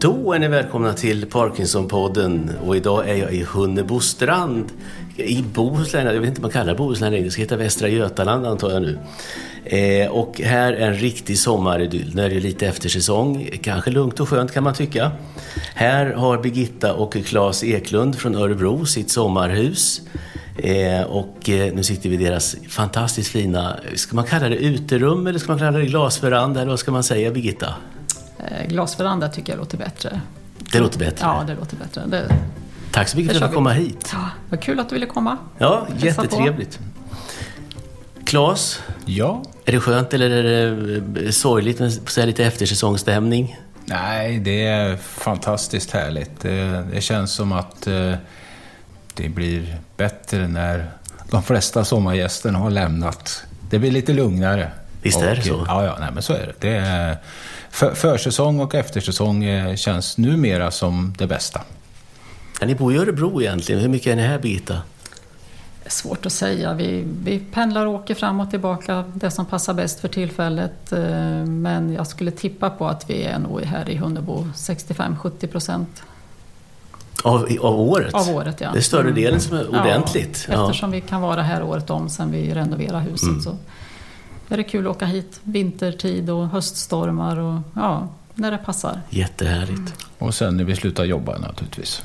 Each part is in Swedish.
Då är ni välkomna till Parkinson-podden och idag är jag i Hunnebostrand i Bohuslän. Jag vet inte om man kallar Bohuslän längre, det ska heta Västra Götaland antar jag nu. Eh, och här är en riktig sommaridyll. Nu är det lite eftersäsong, kanske lugnt och skönt kan man tycka. Här har Birgitta och Claes Eklund från Örebro sitt sommarhus. Eh, och eh, nu sitter vi i deras fantastiskt fina, ska man kalla det uterum eller ska man kalla det glasveranda eller vad ska man säga Birgitta? Eh, glasveranda tycker jag låter bättre. Det låter bättre? Ja, det låter bättre. Det, Tack så mycket för att du komma hit. Ja, vad kul att du ville komma. Ja, jättetrevligt. Klas, Ja. är det skönt eller är det sorgligt med så här lite eftersäsongsstämning? Nej, det är fantastiskt härligt. Det, det känns som att eh, det blir bättre när de flesta sommargästerna har lämnat. Det blir lite lugnare. Visst är det så? Ja, ja nej, men så är det. det är, för, försäsong och eftersäsong eh, känns numera som det bästa. Ja, ni bor i Örebro egentligen. Hur mycket är ni här Birgitta? Svårt att säga. Vi, vi pendlar och åker fram och tillbaka det som passar bäst för tillfället. Eh, Men jag skulle tippa på att vi är nog här i Hunnebo 65-70 procent Av, av året? av året. Ja. Det är större delen som är Ja, ordentligt. Ja, eftersom vi kan vara här året om sen vi renoverar huset. Mm. Så är det kul att åka hit vintertid och höststormar och ja, när det passar. Jättehärligt. Och sen när vi slutar jobba naturligtvis.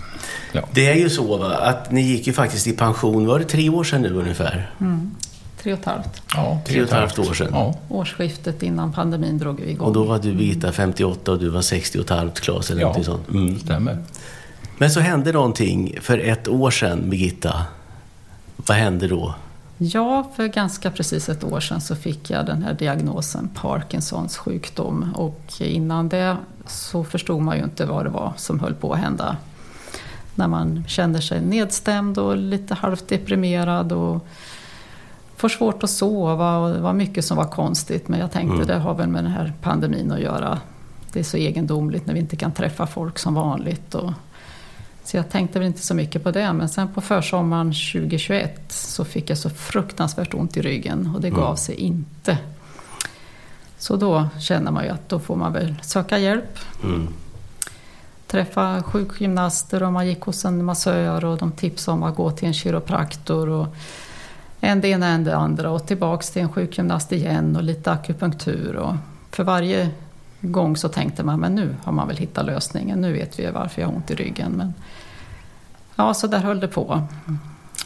Ja. Det är ju så va, att ni gick ju faktiskt i pension, var det tre år sedan nu ungefär? Tre och ett halvt. Ja, Tre och ett halvt år sedan. Ja. Årsskiftet innan pandemin drog vi igång. Och då var du Birgitta 58 och du var 60 och ett halvt Claes eller Ja. någonting sånt. Mm. Stämmer. Men så hände någonting för ett år sedan Birgitta. Vad hände då? Ja, för ganska precis ett år sedan så fick jag den här diagnosen Parkinsons sjukdom och innan det så förstod man ju inte vad det var som höll på att hända. När man känner sig nedstämd och lite halvt deprimerad och får svårt att sova och det var mycket som var konstigt men jag tänkte Mm. det har väl med den här pandemin att göra. Det är så egendomligt när vi inte kan träffa folk som vanligt. Och så jag tänkte väl inte så mycket på det, men sen på försommaren 2021 så fick jag så fruktansvärt ont i ryggen och det gav Mm. sig inte. Så då känner man ju att då får man väl söka hjälp, Mm. träffa sjukgymnaster och man gick hos en massör och de tipsade om att gå till en kiropraktor och en det ena en det andra och tillbaks till en sjukgymnast igen och lite akupunktur. Och för varje gång så tänkte man, men nu har man väl hittat lösningen, nu vet vi varför jag har ont i ryggen. Men ja, så där höll det på.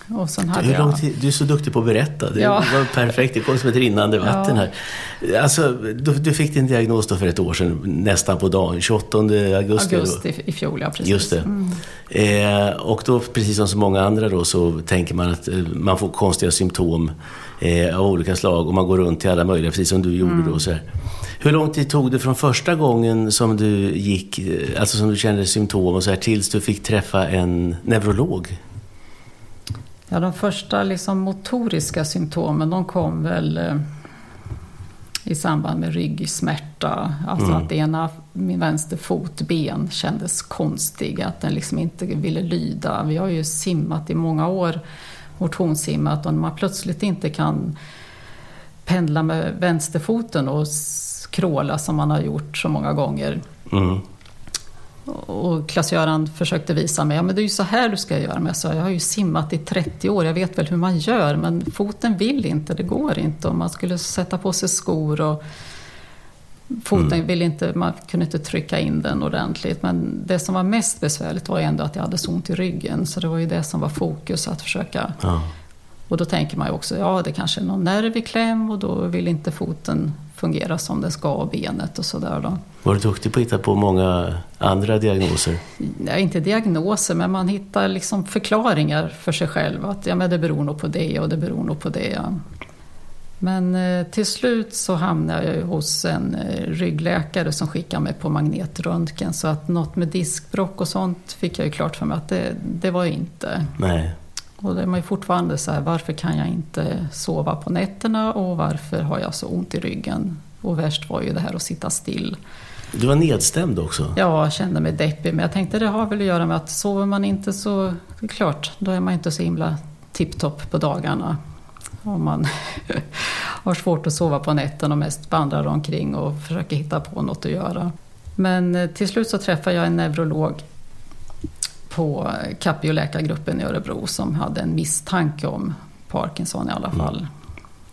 Och sen hade Hur lång jag... tid, du är så duktig på att berätta. Det Ja. var perfekt. Det kom som ett rinnande vatten Ja. här. Alltså, du, du fick din diagnos för ett år sedan, nästan på dagen. 28 augusti. Augusti i fjol, ja precis. Just det. Mm. Eh, och då, precis som så många andra då, så tänker man att eh, man får konstiga symptom eh, av olika slag och man går runt till alla möjliga, precis som du gjorde Mm. då. Så här. Hur lång tid tog det från första gången som du gick, eh, alltså som du kände symptom och så här, tills du fick träffa en neurolog? Ja, de första liksom motoriska symptomen de kom väl eh, i samband med ryggsmärta. Alltså Mm. att ena, min vänster fotben kändes konstig, att den liksom inte ville lyda. Vi har ju simmat i många år, motionssimmat och när man plötsligt inte kan pendla med vänsterfoten och skråla som man har gjort så många gånger. Mm. Och Klas-Göran försökte visa mig, ja men det är ju så här du ska göra. Men jag sa, jag har ju simmat i 30 år, jag vet väl hur man gör. Men foten vill inte, det går inte. Och man skulle sätta på sig skor och foten Mm. vill inte, man kunde inte trycka in den ordentligt. Men det som var mest besvärligt var ändå att jag hade så ont i ryggen. Så det var ju det som var fokus, att försöka Ja. och då tänker man ju också, ja det kanske är någon nerv i kläm och då vill inte foten fungera som den ska och benet och sådär då. Var du duktig på att hitta på många andra diagnoser? Ja, inte diagnoser, men man hittar liksom förklaringar för sig själv. Att ja, men det beror nog på det och det beror nog på det. Ja. Men eh, till slut så hamnade jag hos en eh, ryggläkare som skickade mig på magnetröntgen. Så att något med diskbråck och sånt fick jag ju klart för mig att det, det var ju inte. Nej. Och det är man ju fortfarande så här, varför kan jag inte sova på nätterna och varför har jag så ont i ryggen? Och värst var ju det här att sitta still. Du var nedstämd också? Ja, jag kände mig deppig, men jag tänkte det har väl att göra med att sover man inte så, det är klart, då är man inte så himla tipptopp på dagarna. Om man har svårt att sova på nätten och mest vandrar omkring och försöker hitta på något att göra. Men eh, till slut så träffade jag en neurolog på Capio läkargruppen i Örebro som hade en misstanke om Parkinson i alla Mm. fall.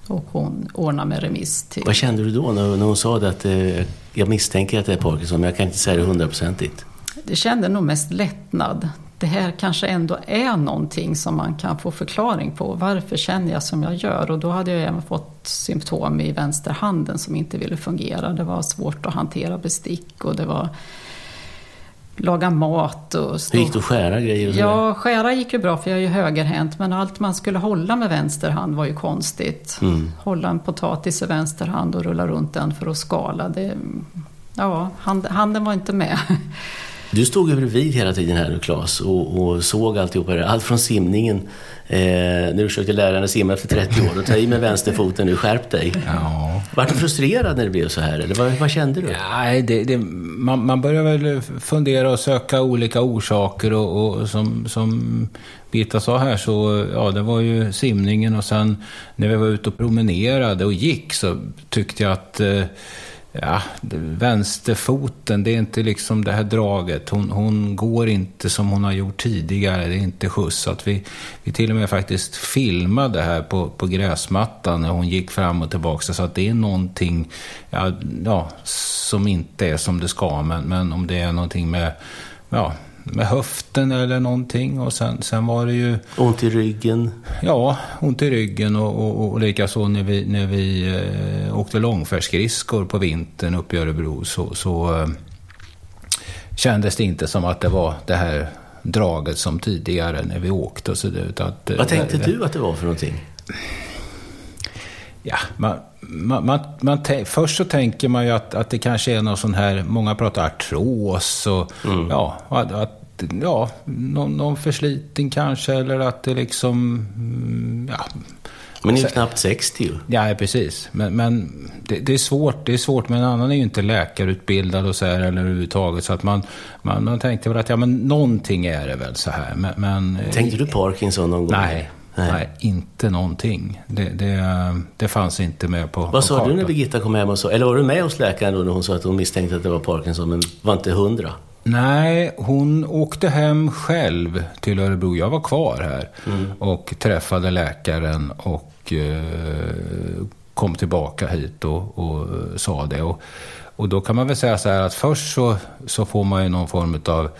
Och hon ordnade med remiss till... Vad kände du då när, när hon sa det att eh, jag misstänker att det är Parkinson, men jag kan inte säga det hundraprocentigt? Det kände nog mest lättnad. Det här kanske ändå är någonting som man kan få förklaring på. Varför känner jag som jag gör? Och då hade jag även fått symptom i vänsterhanden som inte ville fungera. Det var svårt att hantera bestick och det var laga mat och stå... Hur gick det att skära grejer? och? Ja, skära gick ju bra för jag är ju högerhänt men allt man skulle hålla med vänster hand var ju konstigt. Mm. Hålla en potatis i vänster hand och rulla runt den för att skala. Det, ja, hand, handen var inte med. Du stod ju bredvid hela tiden här nu Claes och, och såg alltihopa det. Allt från simningen, eh, när du försökte lära dig simma efter 30 år och ta i med vänsterfoten nu, skärp dig. Ja. Vart du frustrerad när det blev så här eller vad, vad kände du? Nej, det, det, man, man börjar väl fundera och söka olika orsaker och, och som, som Birgitta sa här så, ja det var ju simningen och sen när vi var ute och promenerade och gick så tyckte jag att eh, Ja, vänsterfoten, det är inte liksom det här draget. Hon, hon går inte som hon har gjort tidigare. Det är inte skjuts. Så att vi, vi till och med faktiskt filmade här på, på gräsmattan när hon gick fram och tillbaka. Så att det är någonting ja, ja, som inte är som det ska. Men, men om det är någonting med, ja, med höften eller någonting. Och sen, sen var det ju Ont i ryggen? Ja, ont i ryggen och, och, och likaså när vi, när vi eh, åkte långfärdsskridskor på vintern uppe i Örebro så, så eh, kändes det inte som att det var det här draget som tidigare när vi åkte och så där, att, eh, Vad tänkte det- du att det var för någonting? Ja, man, man, man, först så tänker man ju att, att det kanske är någon sån här, många pratar artros och ja, att, att, ja någon, någon förslitning kanske eller att det liksom, mm, ja, Men ni är ju knappt 60 ju. Ja, precis. Men, men det, det, är svårt, det är svårt, men en annan är ju inte läkarutbildad och så här, eller överhuvudtaget. Så att man, man, man tänkte väl att ja, men någonting är det väl så här. Men, men Tänkte du Parkinson någon gång? nej, nej, inte någonting. Det, det, det fanns inte med på på Vad sa du när kartan. Birgitta kom hem och sa, eller var du med hos läkaren då när hon sa att hon misstänkte att det var Parkinson men var inte hundra? Nej, hon åkte hem själv till Örebro. Jag var kvar här och träffade läkaren och eh, kom tillbaka hit och, och eh, sa det. Och, och då kan man väl säga så här att först så, så får man ju någon form av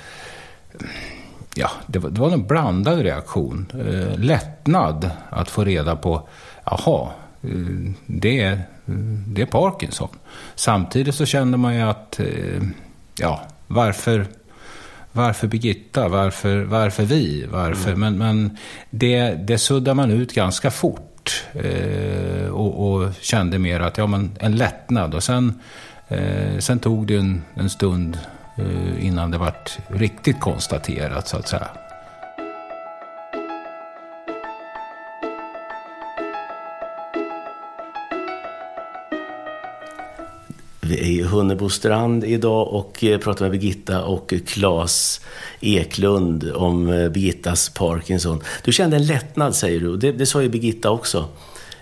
Ja, det var, det var en blandad reaktion. Eh, lättnad att få reda på, jaha, eh, det är, det är Parkinson. Samtidigt så kände man ju att, eh, ja, varför, varför Birgitta? Varför, varför vi? Varför? Men, men det, det suddar man ut ganska fort. Eh, och, och kände mer att, ja men en lättnad. Och sen, eh, sen tog det en, en stund Eh, innan det vart riktigt konstaterat så att säga. Vi är i Hunnebostrand idag och eh, pratar med Birgitta och Claes Eklund om eh, Birgittas Parkinson. Du kände en lättnad säger du och det, det sa ju Birgitta också.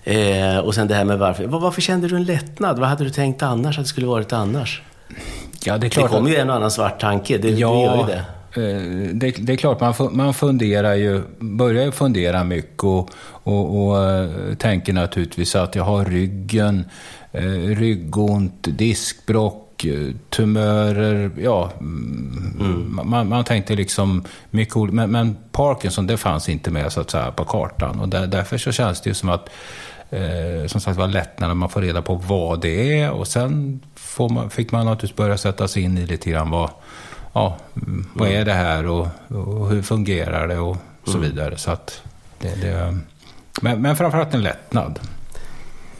Eh, och sen det här med varför. Varför kände du en lättnad? Vad hade du tänkt annars att det skulle varit annars? Ja, det är Det klart kommer att- ju en och annan svart tanke, det, det Ja, gör ju det. eh, det, det är klart, man, man funderar ju, börjar ju fundera mycket och, och, och eh, tänker naturligtvis att jag har ryggen, eh, ryggont, diskbråck, eh, tumörer, ja. mm. Man, man tänkte liksom mycket men, men Parkinson det fanns inte med så att säga på kartan och där, därför så känns det ju som att Eh, som sagt var lättnad när man får reda på vad det är och sen får man, fick man naturligtvis börja sätta sig in i lite grann vad, ja, mm, vad är det här och, och hur fungerar det och så vidare. Så att det, det, men, men framförallt en lättnad.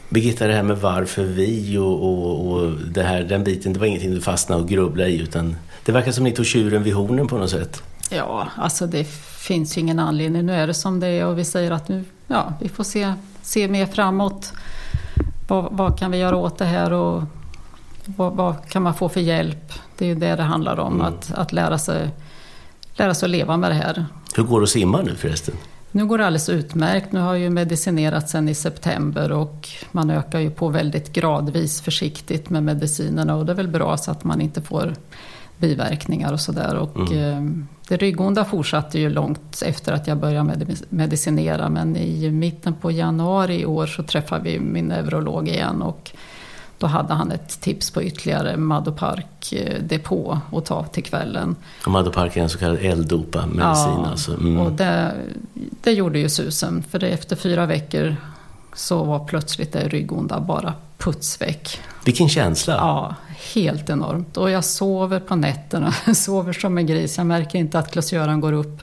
Birgitta, det här med varför vi och, och, och det här, den biten, det var ingenting du fastnade och grubblade i utan det verkar som ni tog tjuren vid hornen på något sätt. Ja, alltså det finns ju ingen anledning. Nu är det som det är och vi säger att nu, ja, vi får se, se mer framåt. Vad, vad kan vi göra åt det här och vad, vad kan man få för hjälp? Det är ju det det handlar om, att, att lära, sig, lära sig att leva med det här. Hur går det att simma nu förresten? Nu går det alldeles utmärkt. Nu har jag ju medicinerat sedan i september och man ökar ju på väldigt gradvis försiktigt med medicinerna och det är väl bra så att man inte får biverkningar och sådär. mm. Eh, det ryggonda fortsatte ju långt efter att jag började medicinera men i mitten på januari i år så träffade vi min neurolog igen och då hade han ett tips på ytterligare Maddopark depå att ta till kvällen. Och Maddopark är en så kallad L-dopa medicin ja, alltså? Mm. och det, det gjorde ju susen. För efter fyra veckor så var plötsligt det ryggonda bara putsväck. Vilken känsla! Ja, helt enormt. Och jag sover på nätterna, sover som en gris. Jag märker inte att Klas-Göran går upp.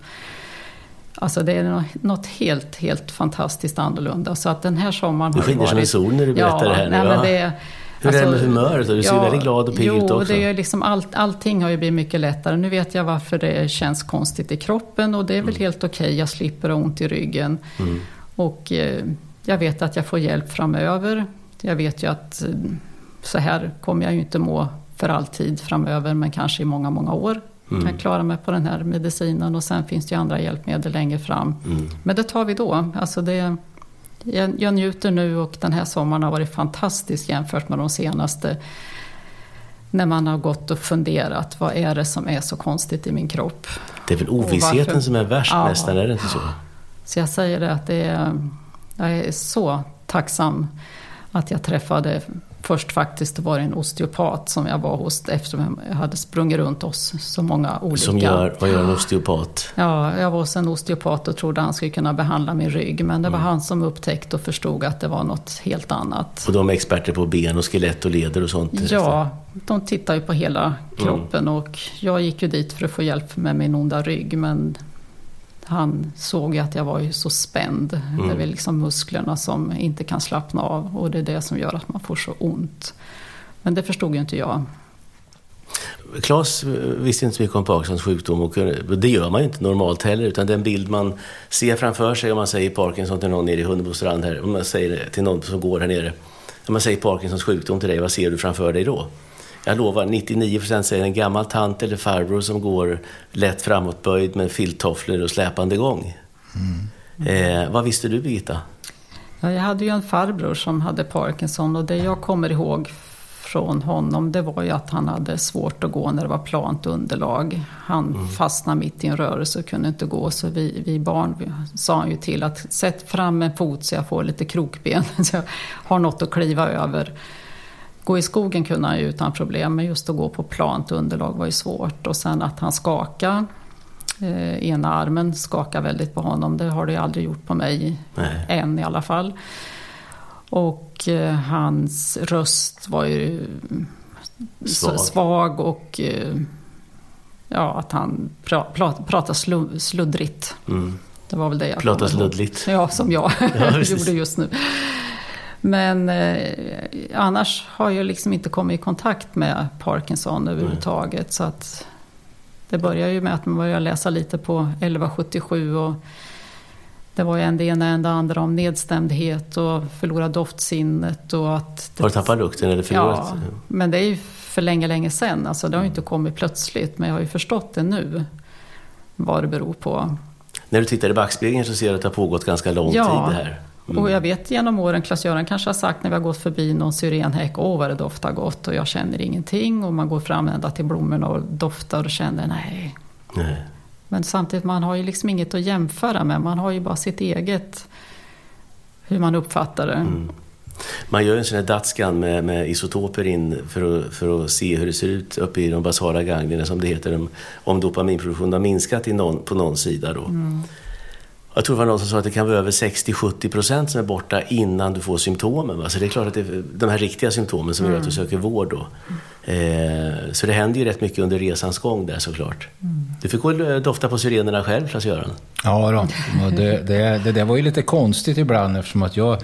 Alltså det är något helt, helt fantastiskt annorlunda. Så att den här sommaren Du skiner som en sol när du berättar ja, det här nu. Nej, men det, hur är det med alltså, humöret? Du ser ja, väldigt glad och pigg ut också. Det är liksom all, allting har ju blivit mycket lättare. Nu vet jag varför det känns konstigt i kroppen och det är väl mm. helt okej. Okay. Jag slipper ont i ryggen. Mm. Och eh, jag vet att jag får hjälp framöver. Jag vet ju att eh, så här kommer jag ju inte må för alltid framöver, men kanske i många, många år. Mm. Kan klara mig på den här medicinen och sen finns det ju andra hjälpmedel längre fram. Mm. Men det tar vi då. Alltså det, jag, jag njuter nu och den här sommaren har varit fantastisk jämfört med de senaste. När man har gått och funderat, vad är det som är så konstigt i min kropp? Det är väl ovissheten som är värst ja, nästan, är det inte så? Så jag säger det att det är, jag är så tacksam att jag träffade först faktiskt var det en osteopat som jag var hos eftersom jag hade sprungit runt oss så många olika. Som gör, vad gör en osteopat? Ja, jag var hos en osteopat och trodde han skulle kunna behandla min rygg. Men det var mm. han som upptäckte och förstod att det var något helt annat. Och de är experter på ben och skelett och leder och sånt? Ja, de tittar ju på hela kroppen mm. och jag gick ju dit för att få hjälp med min onda rygg. Men han såg ju att jag var ju så spänd. Mm. Det är liksom musklerna som inte kan slappna av och det är det som gör att man får så ont. Men det förstod ju inte jag. Claes visste inte så mycket om Parkinsons sjukdom och det gör man ju inte normalt heller utan den bild man ser framför sig om man säger Parkinson till någon nere i Hunnebostrand här, om man säger till någon som går här nere, om man säger Parkinsons sjukdom till dig, vad ser du framför dig då? Jag lovar, 99 procent säger en gammal tant eller farbror som går lätt framåtböjd med filttofflor och släpande gång. Mm. Eh, vad visste du Birgitta? Ja, jag hade ju en farbror som hade Parkinson och det jag kommer ihåg från honom det var ju att han hade svårt att gå när det var plant underlag. Han mm. fastnade mitt i en rörelse och kunde inte gå så vi, vi barn vi, sa han ju till att sätt fram en fot så jag får lite krokben så jag har något att kliva över. Gå i skogen kunde han ju utan problem, men just att gå på plant underlag var ju svårt. Och sen att han skakade, eh, ena armen skakade väldigt på honom. Det har det ju aldrig gjort på mig, Nej. än i alla fall. Och eh, hans röst var ju svag, svag och eh, ja, att han pra, pra, pratade slu, sluddrigt. Mm. Det var väl det jag Prata sluddligt. Ja, som jag ja, gjorde just nu. Men eh, annars har jag liksom inte kommit i kontakt med Parkinson överhuvudtaget. Mm. Så att det börjar ju med att man börjar läsa lite på 1177 och det var ju en det ena en det andra om nedstämdhet och förlora doftsinnet och att... Det, har du tappat lukten eller förlorat? Ja, men det är ju för länge, länge sedan. Alltså det har ju inte kommit plötsligt, men jag har ju förstått det nu. Vad det beror på. När du tittar i backspegeln så ser du att det har pågått ganska lång ja, tid det här. Mm. Och jag vet genom åren, Klas-Göran kanske har sagt när vi har gått förbi någon syrenhäck, åh vad det doftar gott och jag känner ingenting. Och man går fram ända till blommorna och doftar och känner nej. nej. Men samtidigt, man har ju liksom inget att jämföra med. Man har ju bara sitt eget, hur man uppfattar det. Mm. Man gör en sån här datskan med, med isotoper in för att, för att se hur det ser ut uppe i de basala ganglierna som det heter, om dopaminproduktionen har minskat någon, på någon sida. Då. Mm. Jag tror det var någon som sa att det kan vara över 60-70 procent som är borta innan du får symptomen. Va? Så det är klart att det är de här riktiga symptomen som mm. gör att du söker vård då. Eh, så det händer ju rätt mycket under resans gång där såklart. Mm. Du fick väl dofta på syrenerna själv, Klas-Göran? Ja, då. Det, det, det, det var ju lite konstigt ibland eftersom att jag...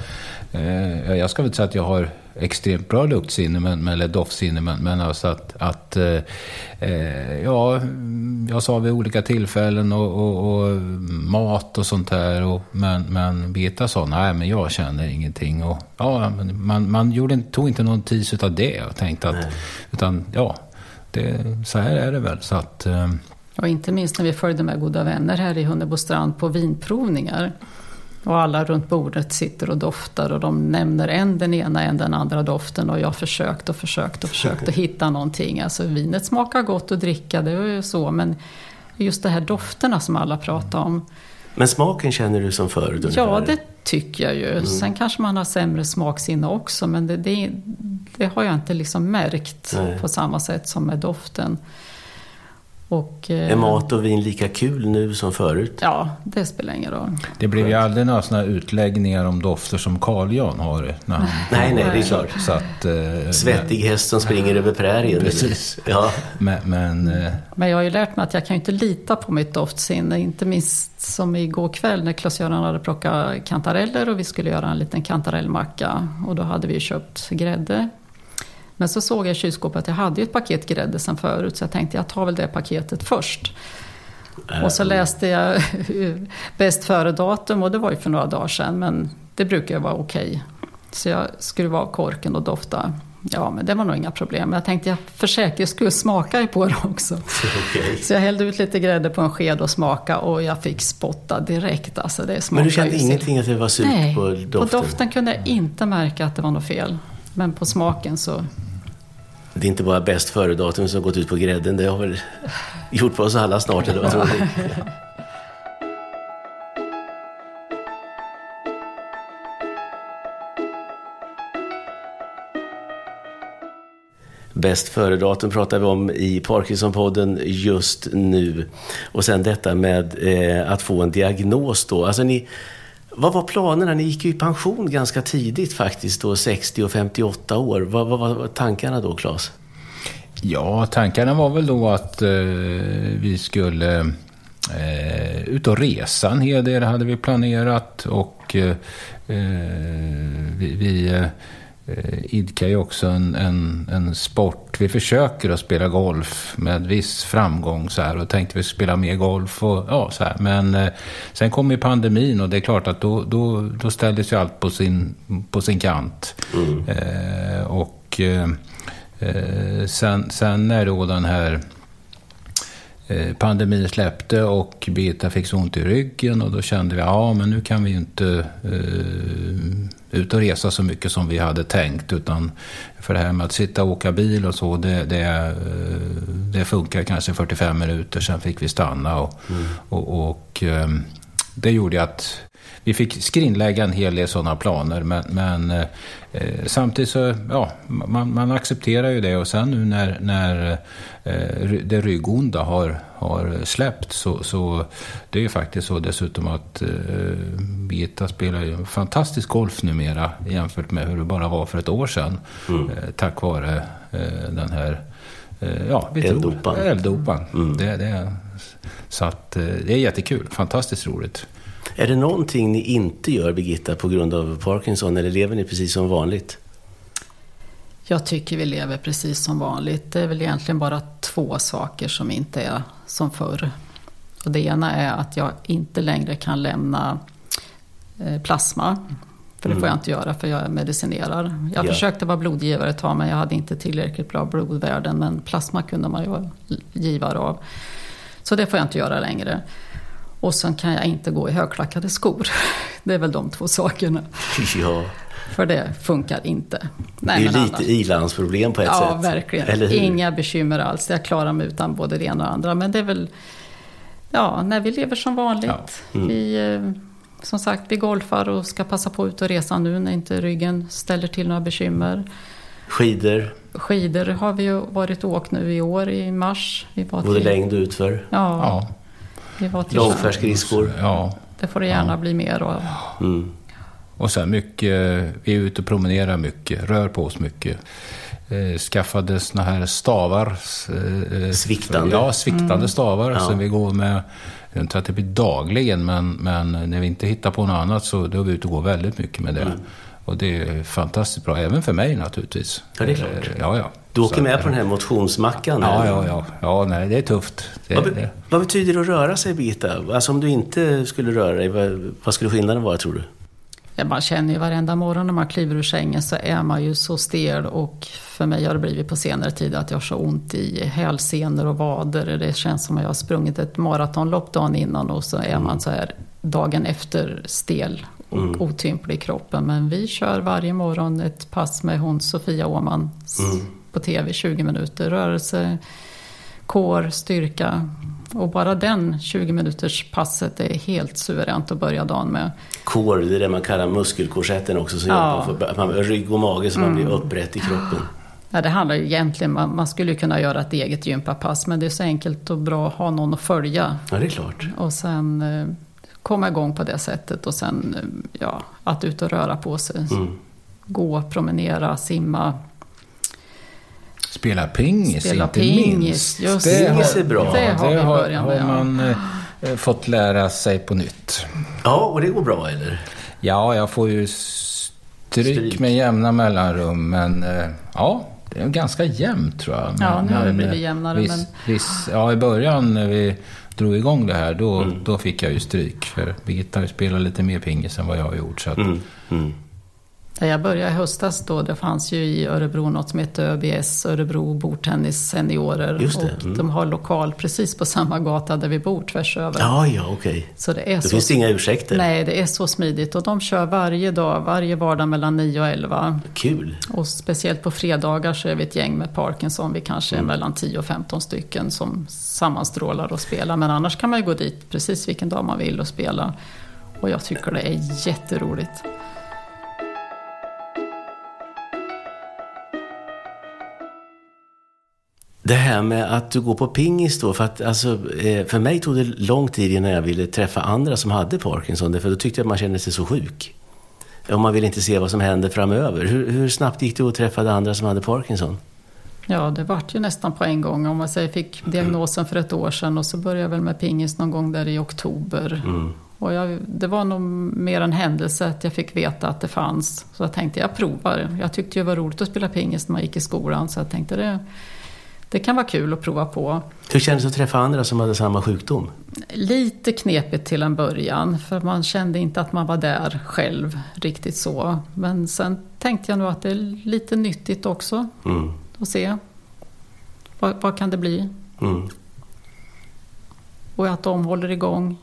Eh, jag ska väl säga att jag har extremt bra luktsinne, men, eller doftsinne, men, men alltså att, att eh, eh, ja, jag sa vid olika tillfällen och, och, och mat och sånt där. Och, men, men Birgitta sa, nej men jag känner ingenting. Och, ja, man, man gjorde, tog inte någon notis av det och tänkte att, utan ja, det, så här är det väl. Så att, eh, Och inte minst när vi följde med goda vänner här i Hunnebostrand på vinprovningar. Och alla runt bordet sitter och doftar och de nämner en den ena, en den andra doften. Och jag har försökt och försökt och försökt att hitta någonting. Alltså vinet smakar gott att dricka, det är ju så. Men just de här dofterna som alla pratar om. Men smaken känner du som förut? Ja, ungefär? det tycker jag ju. Mm. Sen kanske man har sämre smaksinne också. Men det, det, det har jag inte liksom märkt Nej. på samma sätt som med doften. Och, är eh, mat och vin lika kul nu som förut? Ja, det spelar ingen roll. Det blev ju aldrig några sådana utläggningar om dofter som Carl Jan har. När han, nej, nej, det är klart. Så att, eh, Svettig häst som springer över prärien. Precis. Ja. Men, men, eh, men jag har ju lärt mig att jag kan inte lita på mitt doftsinne. Inte minst som igår kväll när Klas-Göran hade plockat kantareller och vi skulle göra en liten kantarellmacka. Och då hade vi köpt grädde men så såg jag i kylskåpet att jag hade ett paket grädde sen förut så jag tänkte jag tar väl det paketet först. Och så läste jag bäst före-datum och det var ju för några dagar sedan men det brukar ju vara okej. Okay. Så jag skruvade av korken och dofta. Ja, men det var nog inga problem. Men jag tänkte jag för säkerhets skull smaka på det också. Okay. Så jag hällde ut lite grädde på en sked och smaka och jag fick spotta direkt. Alltså det men du kände ingenting att det var surt Nej, på doften? på doften kunde jag inte märka att det var något fel. Men på smaken så det är inte bara bäst före-datum som gått ut på grädden. Det har väl gjort på oss alla snart, eller vad tror ni? Bäst före-datum pratar vi om i Parkinson-podden just nu. Och sen detta med eh, att få en diagnos då. Alltså ni, vad var planerna? Ni gick ju i pension ganska tidigt faktiskt, då 60 och 58 år. Vad, vad var tankarna då, Claes? Ja, tankarna var väl då att eh, vi skulle eh, ut och resa en hel del, hade vi planerat. Och eh, eh vi, vi eh, idkar ju också en, en, en, sport. Vi försöker att spela golf med viss framgång så här och tänkte vi spela mer golf och ja, så här. Men eh, sen kom ju pandemin och det är klart att då, då, då ställdes ju allt på sin, på sin kant. Mm. Eh, och eh, eh sen, sen när då den här Eh, pandemin släppte och Birgitta fick så ont i ryggen och då kände vi ja men nu kan vi inte eh, ut och resa så mycket som vi hade tänkt utan för det här med att sitta och åka bil och så det, det, eh, det funkar kanske 45 minuter sen fick vi stanna och, mm. och, och eh, det gjorde att vi fick skrinlägga en hel del sådana planer men, men eh, samtidigt så, ja, man, man, accepterar ju det och sen nu när, när eh, det ryggonda har, har släppt så, så det är ju faktiskt så dessutom att eh, Birgitta spelar ju fantastisk golf numera jämfört med hur det bara var för ett år sedan mm. eh, tack vare eh, den här eh, Ja, vi Eldopan. Eldopan. Mm. Det, det, så att eh, det är jättekul. Fantastiskt roligt. Är det någonting ni inte gör, Birgitta, på grund av Parkinson, eller lever ni precis som vanligt? Jag tycker vi lever precis som vanligt. Det är väl egentligen bara två saker som inte är som förr. Och det ena är att jag inte längre kan lämna eh, plasma. För det får mm. jag inte göra för jag medicinerar. Jag ja. försökte vara blodgivare ett tag men jag hade inte tillräckligt bra blodvärden. Men plasma kunde man ju vara givare av. Så det får jag inte göra längre. Och sen kan jag inte gå i högklackade skor. Det är väl de två sakerna. Ja. För det funkar inte. Nej, det är ju lite annars... ilandsproblem på ett ja, sätt. Ja, verkligen. Inga bekymmer alls. Jag klarar mig utan både det ena och det andra. Men det är väl, ja, när vi lever som vanligt. Ja. Mm. Vi, eh, som sagt, vi golfar och ska passa på ut och resa nu när inte ryggen ställer till några bekymmer. Skidor? Skidor har vi ju varit och åkt nu i år i mars. Vi var Både längd och utför? Ja. ja. Långfärdsskridskor? Ja. Det får det gärna ja. bli mer av. Mm. Och sen mycket, vi är ute och promenerar mycket, rör på oss mycket. Eh, skaffade såna här stavar. Eh, sviktande? Ja, sviktande mm. stavar ja. som vi går med. Jag tror att det blir dagligen, men, men när vi inte hittar på något annat så då är vi ute och går väldigt mycket med det. Mm. Och det är fantastiskt bra, även för mig naturligtvis. Ja, det är klart. Eh, ja, ja. Du åker så, med på den här motionsmackan? Ja, ja, ja. ja nej, det är tufft. Det, vad, det. vad, betyder det att röra sig, Birgitta? Alltså om du inte skulle röra dig, vad, vad skulle skillnaden vara, tror du? Ja, man känner ju varenda morgon när man kliver ur sängen så är man ju så stel och för mig har det blivit på senare tid att jag har så ont i hälsenor och vader. Det känns som att jag har sprungit ett maratonlopp dagen innan och så är man så här dagen efter stel och mm. otymplig i kroppen. Men vi kör varje morgon ett pass med hon Sofia Åman mm. på TV, 20 minuter. Rörelse, kår, styrka. Och bara den 20 minuters passet är helt suveränt att börja dagen med. Kår, det är det man kallar muskelkorsetten också, som ja. gör att man får rygg och mage så mm. man blir mm. upprätt i kroppen. Ja, det handlar ju egentligen, man, man skulle kunna göra ett eget gympapass men det är så enkelt och bra att ha någon att följa. Ja, det är klart. Och sen eh, komma igång på det sättet och sen eh, ja, att ut och röra på sig. Mm. Gå, promenera, simma. Spela pingis, Spela inte pingis, minst. Just det, pingis är bra. Det har, det har, har man eh, fått lära sig på nytt. Ja, och det går bra eller? Ja, jag får ju stryk, stryk. med jämna mellanrum. Men eh, ja, det är ganska jämnt tror jag. Ja, nu har det blivit jämnare. Viss, men... viss, ja, i början när vi drog igång det här, då, mm. då fick jag ju stryk. För Birgitta har spelat lite mer pingis än vad jag har gjort. Så att... mm. Mm. Jag började i höstas då, det fanns ju i Örebro något som heter ÖBS, Örebro Bordtennis Seniorer. Just det. Mm. Och de har lokal precis på samma gata där vi bor tvärs över. Ja, ja, okej. Okay. Så det är Då så, finns det inga ursäkter. Nej, det är så smidigt. Och de kör varje dag, varje vardag mellan 9 och 11. Kul. Och speciellt på fredagar så är vi ett gäng med Parkinson. Vi kanske är mm. mellan 10 och 15 stycken som sammanstrålar och spelar. Men annars kan man ju gå dit precis vilken dag man vill och spela. Och jag tycker det är jätteroligt. Det här med att du går på pingis då, för att alltså, eh, för mig tog det lång tid innan jag ville träffa andra som hade Parkinson, för då tyckte jag att man kände sig så sjuk. Och man vill inte se vad som händer framöver. Hur, hur snabbt gick det att träffa andra som hade Parkinson? Ja, det vart ju nästan på en gång. Om man säger, fick diagnosen för ett år sedan och så började jag väl med pingis någon gång där i oktober. Mm. Och jag, det var nog mer en händelse att jag fick veta att det fanns. Så jag tänkte jag provar. Jag tyckte det var roligt att spela pingis när man gick i skolan så jag tänkte det det kan vara kul att prova på. Hur kändes det att träffa andra som hade samma sjukdom? Lite knepigt till en början, för man kände inte att man var där själv riktigt så. Men sen tänkte jag nog att det är lite nyttigt också mm. att se. Vad, vad kan det bli? Mm. Och att de håller igång.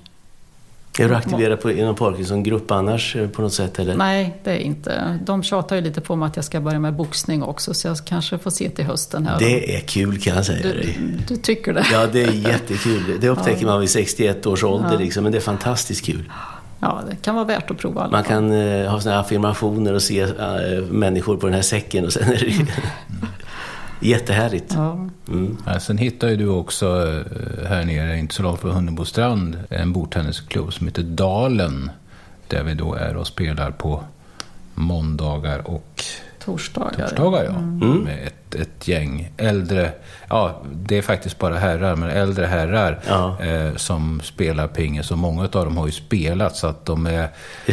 Är du aktiverad på, inom Parkinson-grupp annars eh, på något sätt? Eller? Nej, det är inte. De tjatar ju lite på mig att jag ska börja med boxning också, så jag kanske får se till hösten. Här. Det är kul kan jag säga du, dig. Du tycker det? Ja, det är jättekul. Det upptäcker ja. man vid 61 års ålder, ja. liksom, men det är fantastiskt kul. Ja, det kan vara värt att prova. Man kan uh, ha såna affirmationer och se uh, människor på den här säcken och sen är det mm. Jättehärligt. Ja. Mm. Ja, sen hittade du också eh, här nere, inte så långt från Hunnebostrand, en bordtennisklubb som heter Dalen. Där vi då är och spelar på måndagar och Torsdagar. Torsdagar, ja. Mm. Med ett, ett gäng äldre, ja, det är faktiskt bara herrar, men äldre herrar ja. eh, som spelar pingis. Och många av dem har ju spelat så att de är,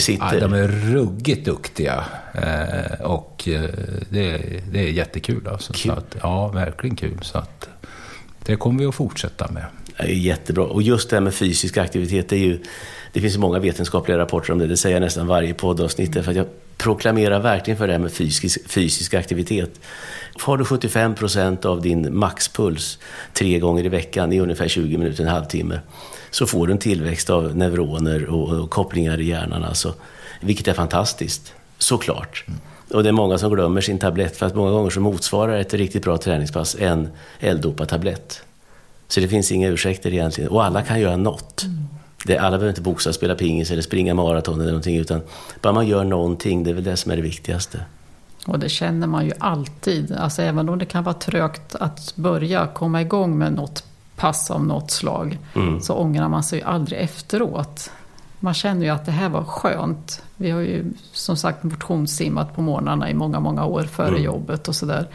ja, de är ruggigt duktiga. Eh, och eh, det, det är jättekul alltså. Kul. Så att, ja, verkligen kul. Så att, det kommer vi att fortsätta med. Det är jättebra. Och just det här med fysisk aktivitet, det, är ju, det finns många vetenskapliga rapporter om det. Det säger jag nästan varje poddavsnitt. För att jag proklamerar verkligen för det här med fysisk, fysisk aktivitet. Har du 75 procent av din maxpuls tre gånger i veckan i ungefär 20 minuter, en halvtimme, så får du en tillväxt av neuroner och, och kopplingar i hjärnan. Alltså, vilket är fantastiskt, såklart. Mm. Och det är många som glömmer sin tablett för att många gånger så motsvarar ett riktigt bra träningspass en L-dopa-tablett. Så det finns inga ursäkter egentligen. Och alla kan göra något. Mm. Det, alla behöver inte boxa, spela pingis eller springa maraton eller någonting. Utan bara man gör någonting, det är väl det som är det viktigaste. Och det känner man ju alltid. Alltså även om det kan vara trögt att börja komma igång med något pass av något slag. Mm. Så ångrar man sig ju aldrig efteråt. Man känner ju att det här var skönt. Vi har ju som sagt motionssimmat på morgnarna i många, många år före mm. jobbet och sådär.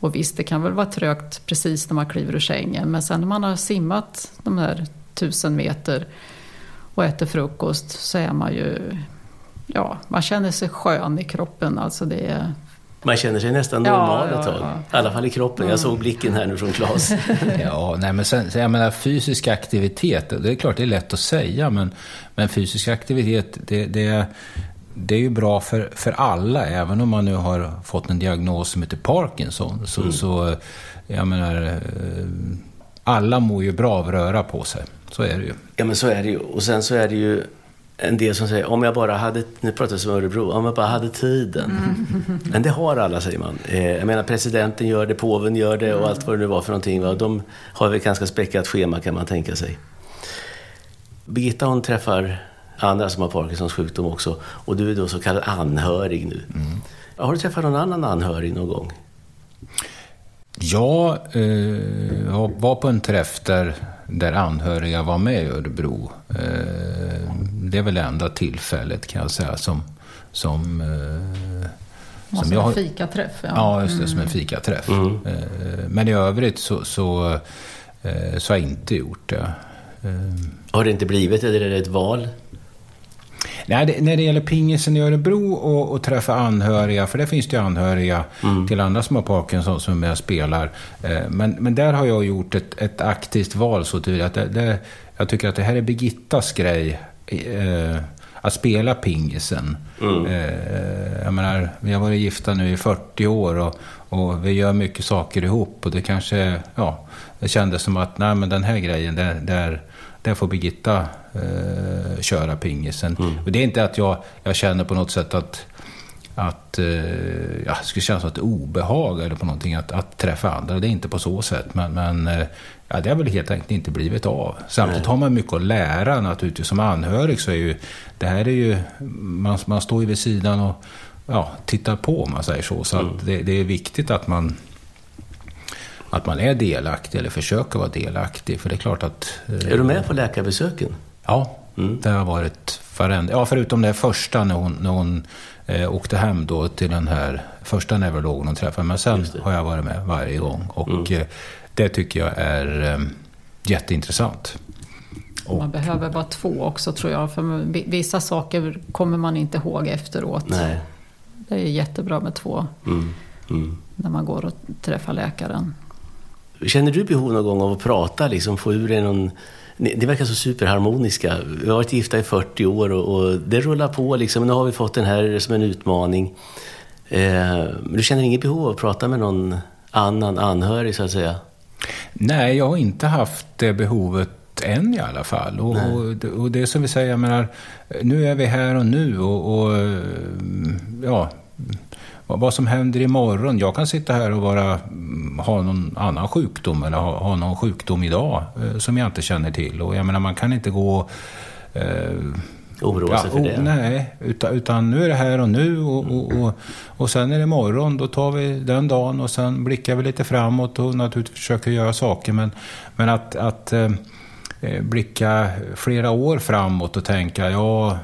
Och visst, det kan väl vara trögt precis när man kliver ur sängen. Men sen när man har simmat de här tusen meter och äter frukost så är man ju, ja, man känner sig skön i kroppen. Alltså det är, man känner sig nästan normal ja, ett tag. Ja, ja. I alla fall i kroppen. Jag såg blicken här nu från Claes. ja, nej men sen, jag menar fysisk aktivitet, det är klart det är lätt att säga, men, men fysisk aktivitet, det, det det är ju bra för, för alla, även om man nu har fått en diagnos som heter Parkinson. Så, mm. så jag menar, eh, alla mår ju bra av att röra på sig. Så är det ju. Ja, men så är det ju. Och sen så är det ju en del som säger, om jag bara hade, nu pratar vi om Örebro, om jag bara hade tiden. Mm. Men det har alla, säger man. Eh, jag menar, presidenten gör det, påven gör det och allt vad det nu var för någonting. Va? De har väl ganska späckat schema kan man tänka sig. Birgitta hon träffar andra som har Parkinsons sjukdom också. Och du är då så kallad anhörig nu. Mm. Har du träffat någon annan anhörig någon gång? Ja, eh, jag var på en träff där, där anhöriga var med i Örebro. Eh, det är väl det enda tillfället kan jag säga som... som eh, som jag, en fikaträff? Ja. ja, just det, mm. som en mm. fikaträff. Mm. Eh, men i övrigt så, så, eh, så har jag inte gjort det. Eh, har det inte blivit, eller är det ett val? Nej, det, när det gäller pingisen i Örebro och, och träffa anhöriga, för där finns det ju anhöriga mm. till andra som har Parkinson som och spelar. Eh, men, men där har jag gjort ett, ett aktivt val så tydligt att det, det, jag tycker att det här är Birgittas grej. Eh, att spela pingisen. Mm. Eh, jag menar, vi har varit gifta nu i 40 år och, och vi gör mycket saker ihop. Och det kanske, ja, det kändes som att nej, men den här grejen, där, där, där får Birgitta eh, köra pingisen. Mm. Och det är inte att jag, jag känner på något sätt att att eh, ja, det skulle kännas som ett obehag eller på någonting att, att träffa andra. Det är inte på så sätt. Men, men eh, ja, det har väl helt enkelt inte blivit av. Samtidigt har man mycket att lära naturligtvis. Som anhörig så är ju det här är ju, man, man står ju vid sidan och ja, tittar på om man säger så. Så mm. det, det, är viktigt att man att man är delaktig eller försöker vara delaktig. För det är klart att... Eh, är du med på läkarbesöken? Ja, mm. det har varit varenda... Ja, förutom det första när hon, när hon eh, åkte hem då till den här första neurologen hon träffade. Men sen har jag varit med varje gång. Och mm. eh, det tycker jag är eh, jätteintressant. Och, man behöver vara två också tror jag. För vissa saker kommer man inte ihåg efteråt. Nej. Det är jättebra med två. Mm. Mm. När man går och träffar läkaren. Känner du behov någon gång av att prata, liksom få ur dig någon... Det verkar så superharmoniska. Vi har varit gifta i 40 år och, och det rullar på liksom. Nu har vi fått den här som en utmaning. Eh, du känner inget behov av att prata med någon annan anhörig så att säga? Nej, jag har inte haft det behovet än i alla fall. Och, och, och, det är som vi säger, jag menar, nu är vi här och nu och, och ja, vad som händer imorgon. Jag kan sitta här och vara, mm, ha någon annan sjukdom eller ha, ha någon sjukdom idag eh, som jag inte känner till. Och jag menar, man kan inte gå... Eh, Oroa sig ja, för det? nej, utan, utan, nu är det här och nu och, och, och, och sen är det imorgon. Då tar vi den dagen och sen blickar vi lite framåt och naturligtvis försöker göra saker. Men, men att, att eh, eh blicka flera år framåt och tänka ja,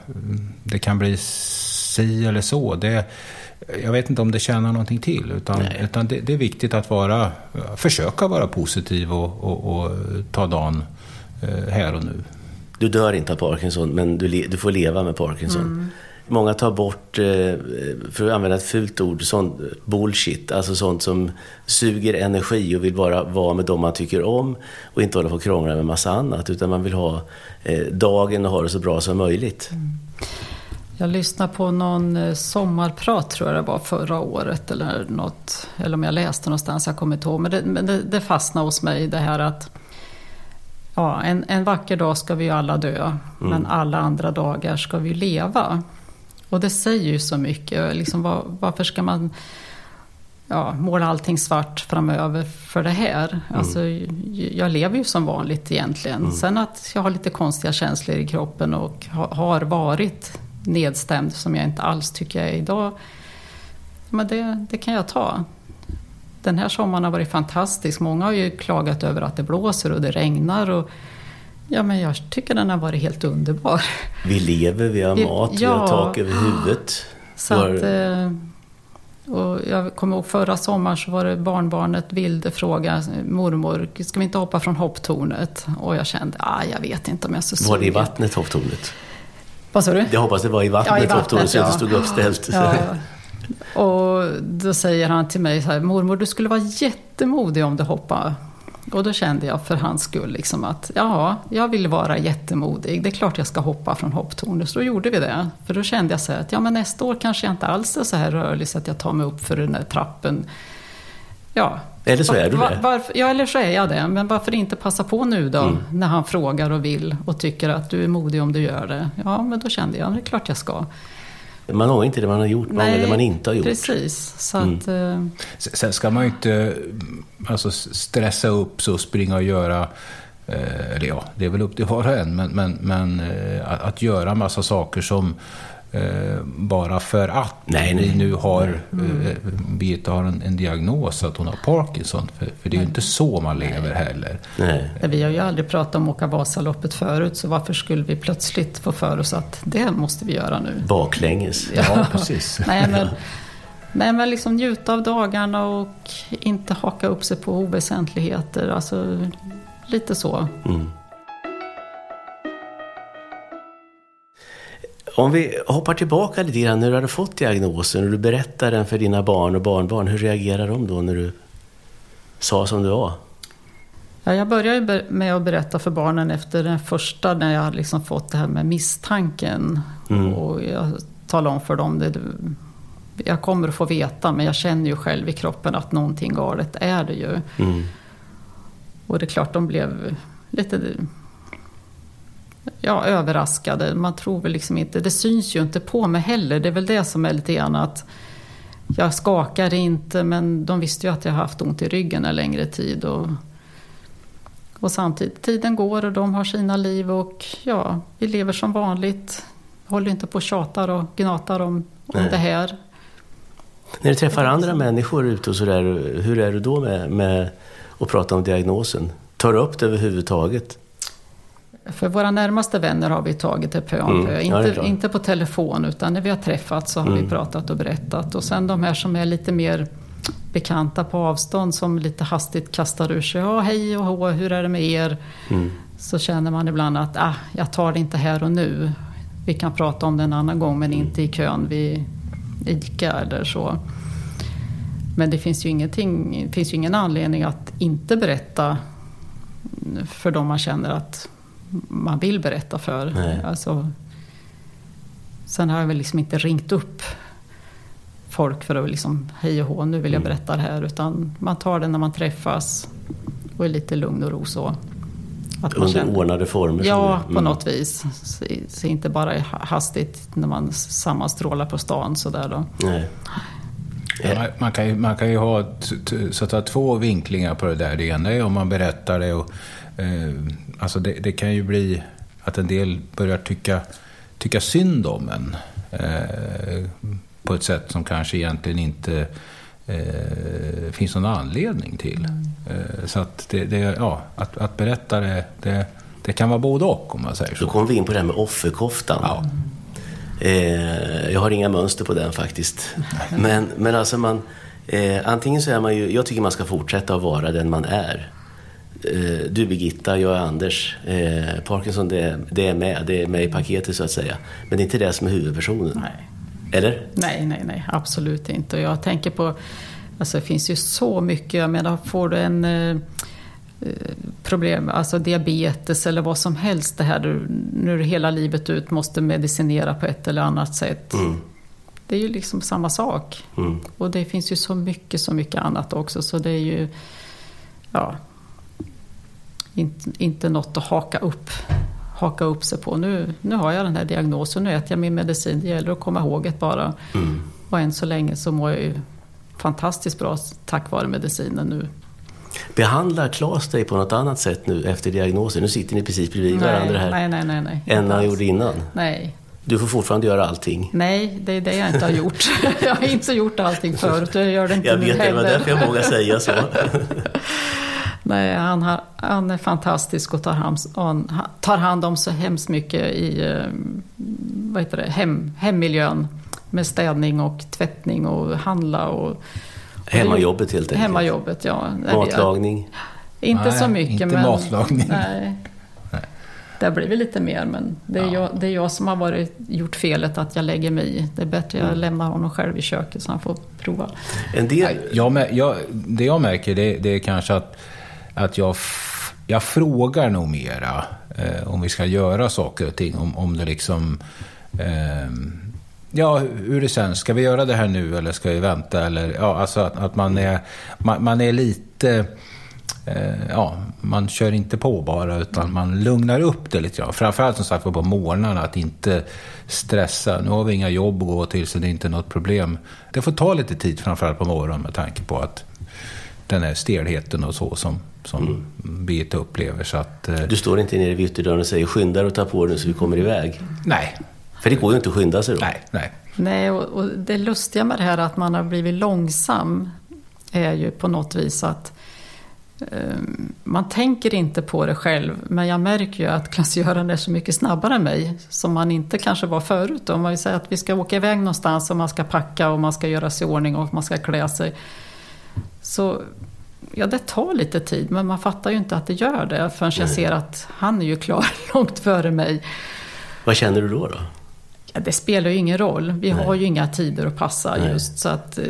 det kan bli si eller så. Det, jag vet inte om det tjänar någonting till. Utan, utan det, det, är viktigt att vara, försöka vara positiv och, och, och ta dagen eh, här och nu. Du dör inte av Parkinson, men du, du får leva med Parkinson. Mm. Många tar bort, eh, för att använda ett fult ord, sånt bullshit. Alltså sånt som suger energi och vill bara vara med dem man tycker om och inte hålla på och krångla med massa annat. Utan man vill ha eh, dagen och ha det så bra som möjligt. Mm. Jag lyssnade på någon eh, sommarprat tror jag det var förra året eller något. Eller om jag läste någonstans, jag kommer inte ihåg. Men det, men det, det fastnade hos mig det här att ja, en, en vacker dag ska vi ju alla dö. Mm. Men alla andra dagar ska vi leva. Och det säger ju så mycket. Liksom, var, varför ska man ja, måla allting svart framöver för det här? Mm. Alltså, jag lever ju som vanligt egentligen. Mm. Sen att jag har lite konstiga känslor i kroppen och har varit nedstämd som jag inte alls tycker jag är idag. Men det, det kan jag ta. Den här sommaren har varit fantastisk. Många har ju klagat över att det blåser och det regnar. Och, ja, men jag tycker den har varit helt underbar. Vi lever, vi har mat, vi, ja, vi har tak över huvudet. Så att, eh, och jag kommer ihåg förra sommaren så var det barnbarnet Vilde fråga mormor, ska vi inte hoppa från hopptornet? Och jag kände, ah, jag vet inte om jag är så sugen. Var det i vattnet hopptornet? Vad sa du? Jag hoppas det var i vattnet, ja, i vattnet så att det stod uppställt. Ja. Och då säger han till mig så här, mormor du skulle vara jättemodig om du hoppade Och då kände jag för hans skull liksom att ja, jag vill vara jättemodig. Det är klart jag ska hoppa från hopptornet. Så då gjorde vi det. För då kände jag så att ja, men nästa år kanske jag inte alls är så här rörlig så att jag tar mig upp för den där trappen. Ja. Eller så är du det. Var, ja, eller så är jag det. Men varför inte passa på nu då, mm. när han frågar och vill och tycker att du är modig om du gör det. Ja, men då kände jag, det är klart jag ska. Man har inte det man har gjort, man har det man inte har gjort. Precis. Så mm. att, eh... Sen ska man ju inte alltså, stressa upp sig och springa och göra eh, eller ja, det är väl upp till var och en, men, men, men eh, att göra massa saker som Eh, bara för att nej, vi nu har, mm. eh, Birgitta har en, en, diagnos att hon har Parkinson. För, för det är ju inte så man lever heller. Nej. Vi har ju aldrig pratat om att åka Vasaloppet förut, så varför skulle vi plötsligt få för oss att det måste vi göra nu? Baklänges. Ja, precis. nej, men, nej, men liksom njuta av dagarna och inte haka upp sig på oväsentligheter. Alltså, lite så. Mm. Om vi hoppar tillbaka lite grann när du hade fått diagnosen och du berättade den för dina barn och barnbarn. Hur reagerade de då när du sa som du var? Ja, jag började med att berätta för barnen efter den första när jag hade liksom fått det här med misstanken. Mm. Och jag talade om för dem det. Jag kommer att få veta men jag känner ju själv i kroppen att någonting galet är det ju. Mm. Och det är klart de blev lite ja, överraskade. Man tror väl liksom inte, det syns ju inte på mig heller. Det är väl det som är lite grann att jag skakar inte men de visste ju att jag haft ont i ryggen en längre tid. Och, och samtidigt, tiden går och de har sina liv och ja, vi lever som vanligt. Håller inte på och tjatar och gnatar om, om det här. När du träffar andra människor ute och sådär, hur är du då med, med att prata om diagnosen? Tar du upp det överhuvudtaget? För våra närmaste vänner har vi tagit det pö om pö. Mm, inte, inte på telefon utan när vi har träffats så har mm. vi pratat och berättat. Och sen de här som är lite mer bekanta på avstånd som lite hastigt kastar ur sig. Ja, hej och hå, hur är det med er? Mm. Så känner man ibland att ah, jag tar det inte här och nu. Vi kan prata om det en annan gång men inte i kön vid ICA eller så. Men det finns ju, ingenting, finns ju ingen anledning att inte berätta för de man känner att man vill berätta för. Alltså, sen har jag väl liksom inte ringt upp folk för att liksom, hej och hå, nu vill jag mm. berätta det här. Utan man tar det när man träffas och är lite lugn och ro så. Att Under känner, ordnade former? Ja, mm. på något vis. Så, så, inte bara hastigt när man sammanstrålar på stan sådär då. Nej. Ja, man, kan ju, man kan ju ha så att två vinklingar på det där. Det ena är om man berättar det och eh, alltså det, det, kan ju bli att en del börjar tycka, tycka synd om en. Eh, på ett sätt som kanske egentligen inte eh, finns någon anledning till. Eh, så att, det, det, ja, att, att berätta det, det, det, kan vara både och om man säger så. Då kommer vi in på det här med offerkoftan. Ja. Eh, jag har inga mönster på den faktiskt. Men, men alltså man, eh, antingen så är man ju, jag tycker man ska fortsätta att vara den man är. Eh, du Birgitta, jag är Anders. Eh, Parkinson, det, det, är med. Det är med i paketet så att säga. Men det är inte det som är huvudpersonen. Nej. Eller? Nej, nej, nej. Absolut inte. Och jag tänker på... Alltså det finns ju så mycket. Jag menar, får du en... Eh, problem, alltså diabetes eller vad som helst. Det här du, nu hela livet ut måste medicinera på ett eller annat sätt. Mm. Det är ju liksom samma sak. Mm. Och det finns ju så mycket, så mycket annat också. Så det är ju... Ja, inte, inte något att haka upp, haka upp sig på. Nu, nu har jag den här diagnosen, nu äter jag min medicin. Det gäller att komma ihåg det bara. Mm. Och än så länge så mår jag ju fantastiskt bra tack vare medicinen nu. Behandlar Claes dig på något annat sätt nu efter diagnosen? Nu sitter ni precis bredvid nej, varandra här. Nej, nej, nej. nej. Än han gjorde innan? Nej. Du får fortfarande göra allting? Nej, det är det jag inte har gjort. jag har inte gjort allting förut och jag gör det inte jag nu vet, heller. Jag vet, det var därför jag vågar säga så. Nej, han, har, han är fantastisk och tar hand, han tar hand om så hemskt mycket i eh, vad heter det, hem, hemmiljön. Med städning och tvättning och handla och... hemmajobbet helt enkelt? Hemmajobbet, ja. Matlagning? Inte nej, så mycket. Inte men, matlagning. Nej. Det har blivit lite mer men det är, ja. jag, det är jag som har varit, gjort felet att jag lägger mig i. Det är bättre att jag mm. lämnar honom själv i köket så han får prova. En del... jag, jag, det jag märker det, det är kanske att att jag, jag frågar nog mera eh, om vi ska göra saker och ting. Om, om det liksom... Eh, ja, hur det sen, ska vi göra det här nu eller ska vi vänta? Eller, ja, alltså att, att man, är, man, man är lite... Eh, ja, man kör inte på bara utan man lugnar upp det lite grann. Framförallt som sagt på morgnarna, att inte stressa. Nu har vi inga jobb att gå till så det är inte något problem. Det får ta lite tid framförallt på morgonen med tanke på att den här stelheten och så som, som mm. Birgitta upplever. Så att, eh, du står inte nere vid ytterdörren och säger skynda dig och ta på dig så vi kommer iväg? Nej. För det går ju inte att skynda sig då? Nej, nej. Nej, och, och det lustiga med det här att man har blivit långsam är ju på något vis att Ehm, man tänker inte på det själv, men jag märker ju att Klas-Göran är så mycket snabbare än mig, som man inte kanske var förut. Om man säga att vi ska åka iväg någonstans och man ska packa och man ska göra sig i ordning och man ska klä sig. Så ja, det tar lite tid, men man fattar ju inte att det gör det förrän jag ser att han är ju klar långt före mig. Vad känner du då? då? Ja, det spelar ju ingen roll. Vi Nej. har ju inga tider att passa Nej. just. Så att, eh...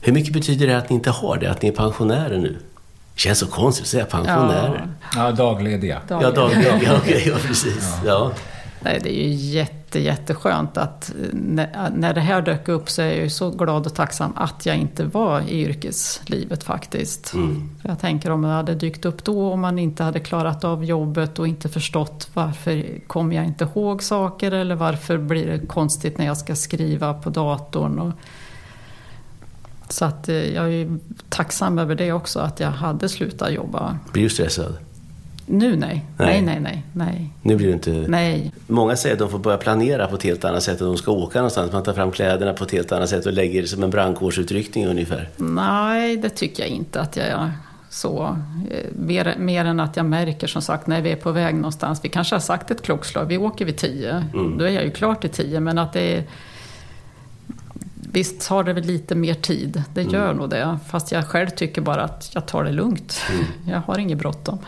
Hur mycket betyder det att ni inte har det? Att ni är pensionärer nu? känns så konstigt att säga pensionärer. Ja, ja daglediga. daglediga. Ja, daglediga. Okej, okay, ja, precis. Ja. Nej, det är ju jätte, jätteskönt att när, det här dök upp så är jag ju så glad och tacksam att jag inte var i yrkeslivet faktiskt. Mm. För jag tänker om det hade dykt upp då och man inte hade klarat av jobbet och inte förstått varför kommer jag inte ihåg saker eller varför blir det konstigt när jag ska skriva på datorn. Och, så att eh, jag är tacksam över det också, att jag hade slutat jobba. Blir du stressad? Nu nej. Nej, nej, nej. nej. Nu blir du inte... Nej. Många säger att de får börja planera på ett helt annat sätt. Att de ska åka någonstans. Man tar fram kläderna på ett helt annat sätt och lägger det som en brandkårsutryckning ungefär. Nej, det tycker jag inte att jag gör. Så, eh, mer, mer än att jag märker som sagt när vi är på väg någonstans. Vi kanske har sagt ett klockslag, vi åker vid tio. Mm. Då är jag ju klar till tio. Men att det är Visst tar det väl lite mer tid, det gör mm. nog det. Fast jag själv tycker bara att jag tar det lugnt. Mm. Jag har inget bråttom.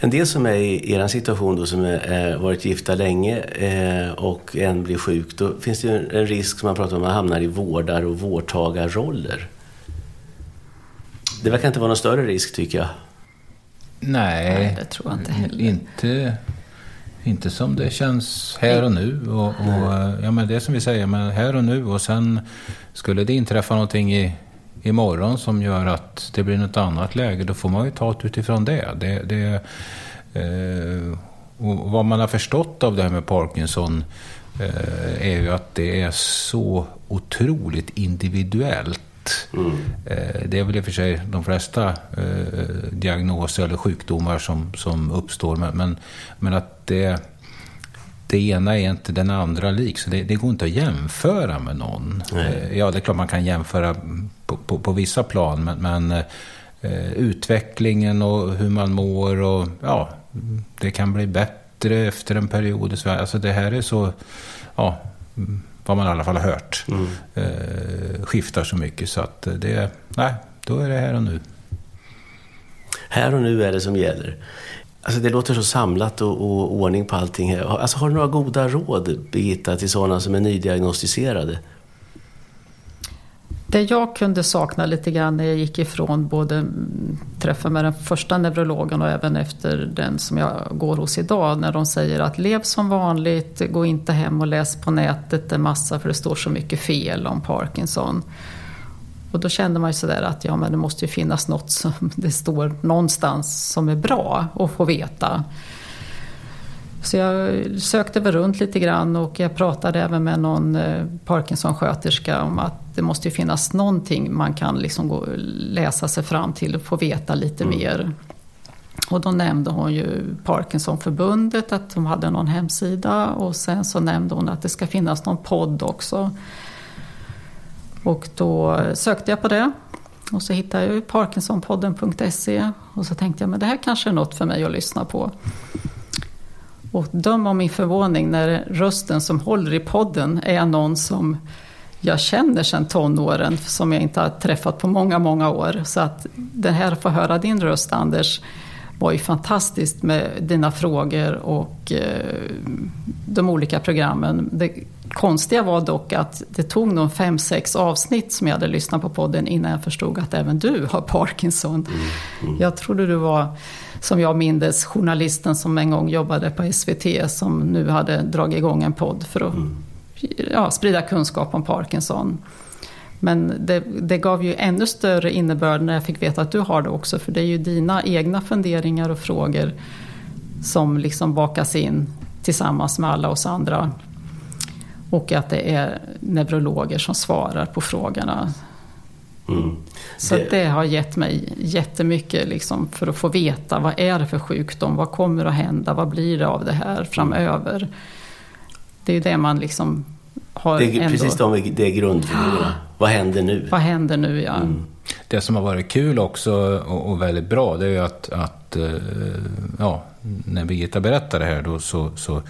En del som är i er situation då, som har varit gifta länge eh, och en blir sjuk, då finns det en risk som man pratar om att man hamnar i vårdar och vårdtagarroller. Det verkar inte vara någon större risk tycker jag. Nej, Nej det tror jag inte heller. Inte inte som det känns här och nu. Och, och, ja, men det som vi säger, men här och nu. Och sen skulle det inträffa någonting i, imorgon som gör att det blir något annat läge, då får man ju ta det utifrån det. det, det eh, och vad man har förstått av det här med Parkinson eh, är ju att det är så otroligt individuellt. Mm. Eh, det är väl i och för sig de flesta eh, diagnoser eller sjukdomar som, som uppstår. Men, men, men att det, det ena är inte den andra lik, så det, det går inte att jämföra med någon. Eh, ja, det är klart man kan jämföra på, på, på vissa plan, men, men eh, utvecklingen och hur man mår och ja, det kan bli bättre efter en period. Alltså det här är så, ja, vad man i alla fall har hört, mm. eh, skiftar så mycket så att det, nej, då är det här och nu. Här och nu är det som gäller. Alltså det låter så samlat och, och ordning på allting. Här. Alltså har du några goda råd, Birgitta, till sådana som är nydiagnostiserade? Det jag kunde sakna lite grann när jag gick ifrån både träffen med den första neurologen och även efter den som jag går hos idag. När de säger att lev som vanligt, gå inte hem och läs på nätet en massa för det står så mycket fel om Parkinson. Och då kände man ju sådär att ja, men det måste ju finnas något som det står någonstans som är bra att få veta. Så jag sökte väl runt lite grann och jag pratade även med någon eh, Parkinson-sköterska om att det måste ju finnas någonting man kan liksom gå, läsa sig fram till och få veta lite mm. mer. Och då nämnde hon ju Parkinsonförbundet, att de hade någon hemsida och sen så nämnde hon att det ska finnas någon podd också. Och då sökte jag på det och så hittade jag Parkinsonpodden.se och så tänkte jag men det här kanske är något för mig att lyssna på. Och döm om min förvåning när rösten som håller i podden är någon som jag känner sedan tonåren, som jag inte har träffat på många, många år. Så att det här att få höra din röst, Anders, var ju fantastiskt med dina frågor och eh, de olika programmen. Det konstiga var dock att det tog nog fem, sex avsnitt som jag hade lyssnat på podden innan jag förstod att även du har Parkinson. Mm, mm. Jag trodde du var, som jag mindes, journalisten som en gång jobbade på SVT som nu hade dragit igång en podd för att mm. ja, sprida kunskap om Parkinson. Men det, det, gav ju ännu större innebörd när jag fick veta att du har det också, för det är ju dina egna funderingar och frågor som liksom bakas in tillsammans med alla oss andra. Och att det är neurologer som svarar på frågorna. Mm. Så det... det... har gett mig jättemycket liksom för att få veta vad är det för sjukdom, vad kommer att hända, vad blir det av det här framöver. Det är det man liksom har det är ändå... Precis de, det är grundfrågorna. Vad händer nu? Vad händer nu, ja. Mm. Det som har varit kul också och, och väldigt bra, det är ju att, att eh, ja, när Birgitta berättade det här då så, så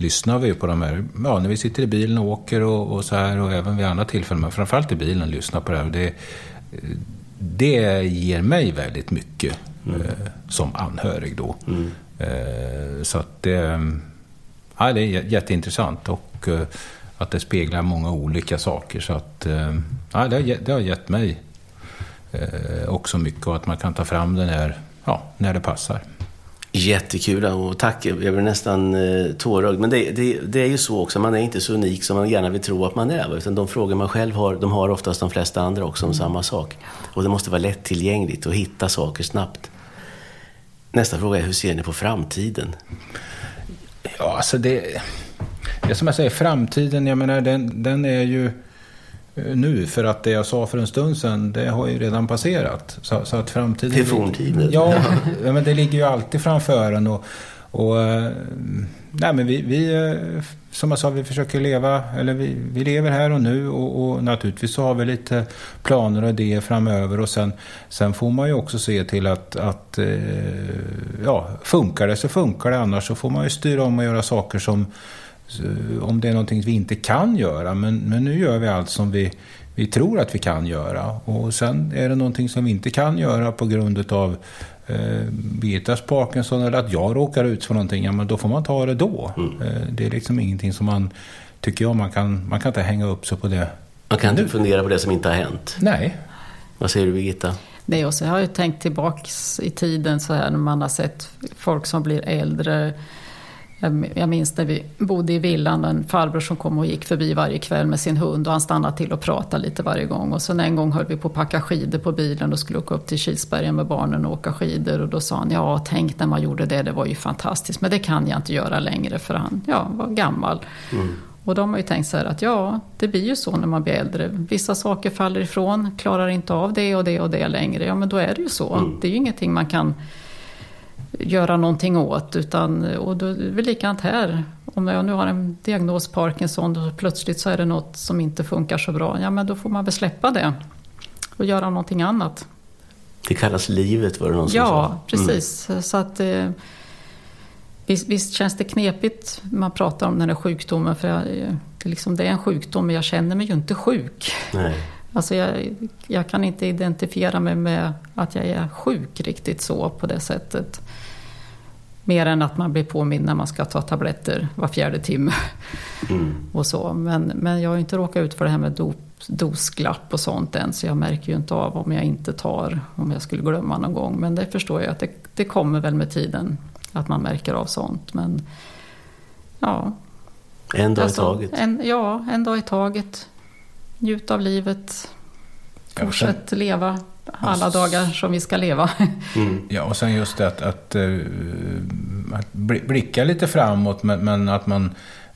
lyssnar vi på de här, ja, när vi sitter i bilen och åker och, och så här och även vid andra tillfällen, men framförallt i bilen lyssnar på det här. Det, det ger mig väldigt mycket mm. eh, som anhörig då. Mm. Eh, så att det, ja, det är jätteintressant och eh, att det speglar många olika saker. Så att, eh, ja, det, har, det har gett mig eh, också mycket och att man kan ta fram den här, ja, när det passar. Jättekul och tack. Jag blir nästan eh, tårögd. Men det, det, det, är ju så också, man är inte så unik som man gärna vill tro att man är. Utan de frågor man själv har, de har oftast de flesta andra också om samma sak. Och det måste vara lättillgängligt och hitta saker snabbt. Nästa fråga är, hur ser ni på framtiden? Ja, alltså det... Det som jag säger, framtiden, jag menar den, den är ju nu. För att det jag sa för en stund sedan, det har ju redan passerat. Så, så att framtiden... Till forntiden? Ja, ja, men det ligger ju alltid framför en. Och, och, eh, nej, men vi, vi, eh, som jag sa, vi försöker leva, eller vi, vi lever här och nu och, och, naturligtvis så har vi lite planer och idéer framöver och sen, sen får man ju också se till att, att ja, funkar det så funkar det, annars så får man ju styra om och göra saker som om det är någonting vi inte kan göra. Men, men nu gör vi allt som vi, vi tror att vi kan göra. Och sen är det någonting som vi inte kan göra på grund av eh, Birgittas Parkinson eller att jag råkar ut för någonting. Ja, men då får man ta det då. Mm. Eh, det är liksom ingenting som man, tycker jag, man kan, man kan inte hänga upp sig på det. Man kan inte fundera på det som inte har hänt. Nej. Vad säger du Birgitta? Nej, och så har jag tänkt tillbaks i tiden så här när man har sett folk som blir äldre jag minns när vi bodde i villan, en farbror som kom och gick förbi varje kväll med sin hund och han stannade till och pratade lite varje gång. Och sen en gång höll vi på att packa skidor på bilen och skulle åka upp till Kilsbergen med barnen och åka skidor. Och då sa han, ja tänk när man gjorde det, det var ju fantastiskt. Men det kan jag inte göra längre för han ja, var gammal. Mm. Och då har ju tänkt så här att ja, det blir ju så när man blir äldre. Vissa saker faller ifrån, klarar inte av det och det och det längre. Ja men då är det ju så. Mm. Det är ju ingenting man kan göra någonting åt. Utan, och då är det väl likadant här. Om jag nu har en diagnos Parkinson och plötsligt så är det något som inte funkar så bra. Ja men då får man väl släppa det och göra någonting annat. Det kallas livet var det någon som ja, sa. Ja, precis. Mm. Så att, eh, visst, visst, känns det knepigt man pratar om den här sjukdomen. För jag, det, liksom, det är en sjukdom men jag känner mig ju inte sjuk. Nej. Alltså jag, jag, kan inte identifiera mig med att jag är sjuk riktigt så på det sättet. Mer än att man blir påmind när man ska ta tabletter var fjärde timme. Mm. och så. Men, men jag har inte råkat ut för det här med dop, dosglapp och sånt än. Så jag märker ju inte av om jag inte tar, om jag skulle glömma någon gång. Men det förstår jag att det, det kommer väl med tiden. Att man märker av sånt. Men ja. En dag alltså, i taget? En, ja, en dag i taget. Njut av livet. Fortsätt leva alla dagar som vi ska leva. Mm. Ja, och sen just det att, att, eh, att blicka lite framåt, men, men, att man...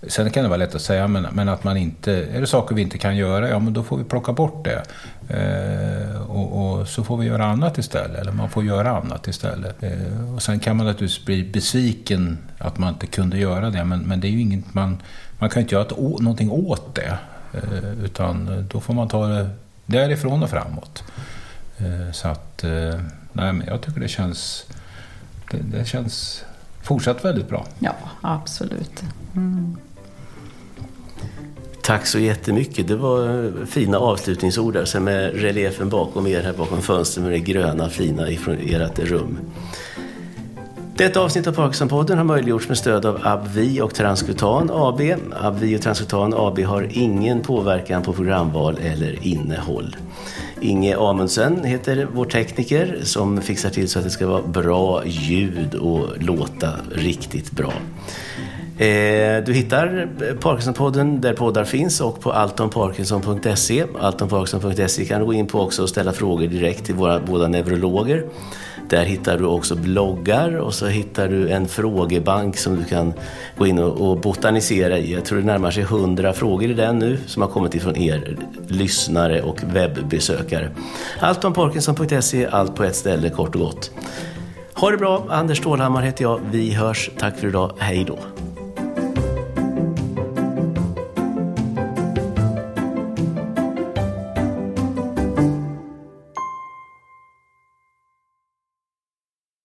Sen kan det vara lätt att säga, men, men, att man inte... Är det saker vi inte kan göra, ja men då får vi plocka bort det. Eh, och, och, så får vi göra annat istället, eller man får göra annat istället. Eh, och sen kan man naturligtvis bli besviken att man inte kunde göra det, men, men det är ju inget man... Man kan inte göra ett, någonting åt det. Eh, utan då får man ta det därifrån och framåt. Eh, så att, eh, nej men jag tycker det känns, det, det känns fortsatt väldigt bra. Ja, absolut. Mm. Tack så jättemycket. Det var fina avslutningsord där. Sen med reliefen bakom er här bakom fönstret med det gröna fina ifrån ert rum. Detta avsnitt av Parkinsonpodden har möjliggjorts med stöd av Abvi och Transkutan AB. Abvi och Transkutan AB har ingen påverkan på programval eller innehåll. Inge Amundsen heter vår tekniker som fixar till så att det ska vara bra ljud och låta riktigt bra. Eh, du hittar Parkinsonpodden där poddar finns och på altonparkinson.se. Altonparkinson.se kan du gå in på också och ställa frågor direkt till våra båda neurologer. Där hittar du också bloggar och så hittar du en frågebank som du kan gå in och, botanisera i. Jag tror det närmar sig hundra frågor i den nu som har kommit ifrån er lyssnare och webbesökare. Allt om Parkinson.se, allt på ett ställe kort och gott. Ha det bra, Anders Stålhammar heter jag. Vi hörs. Tack för idag. Hej då.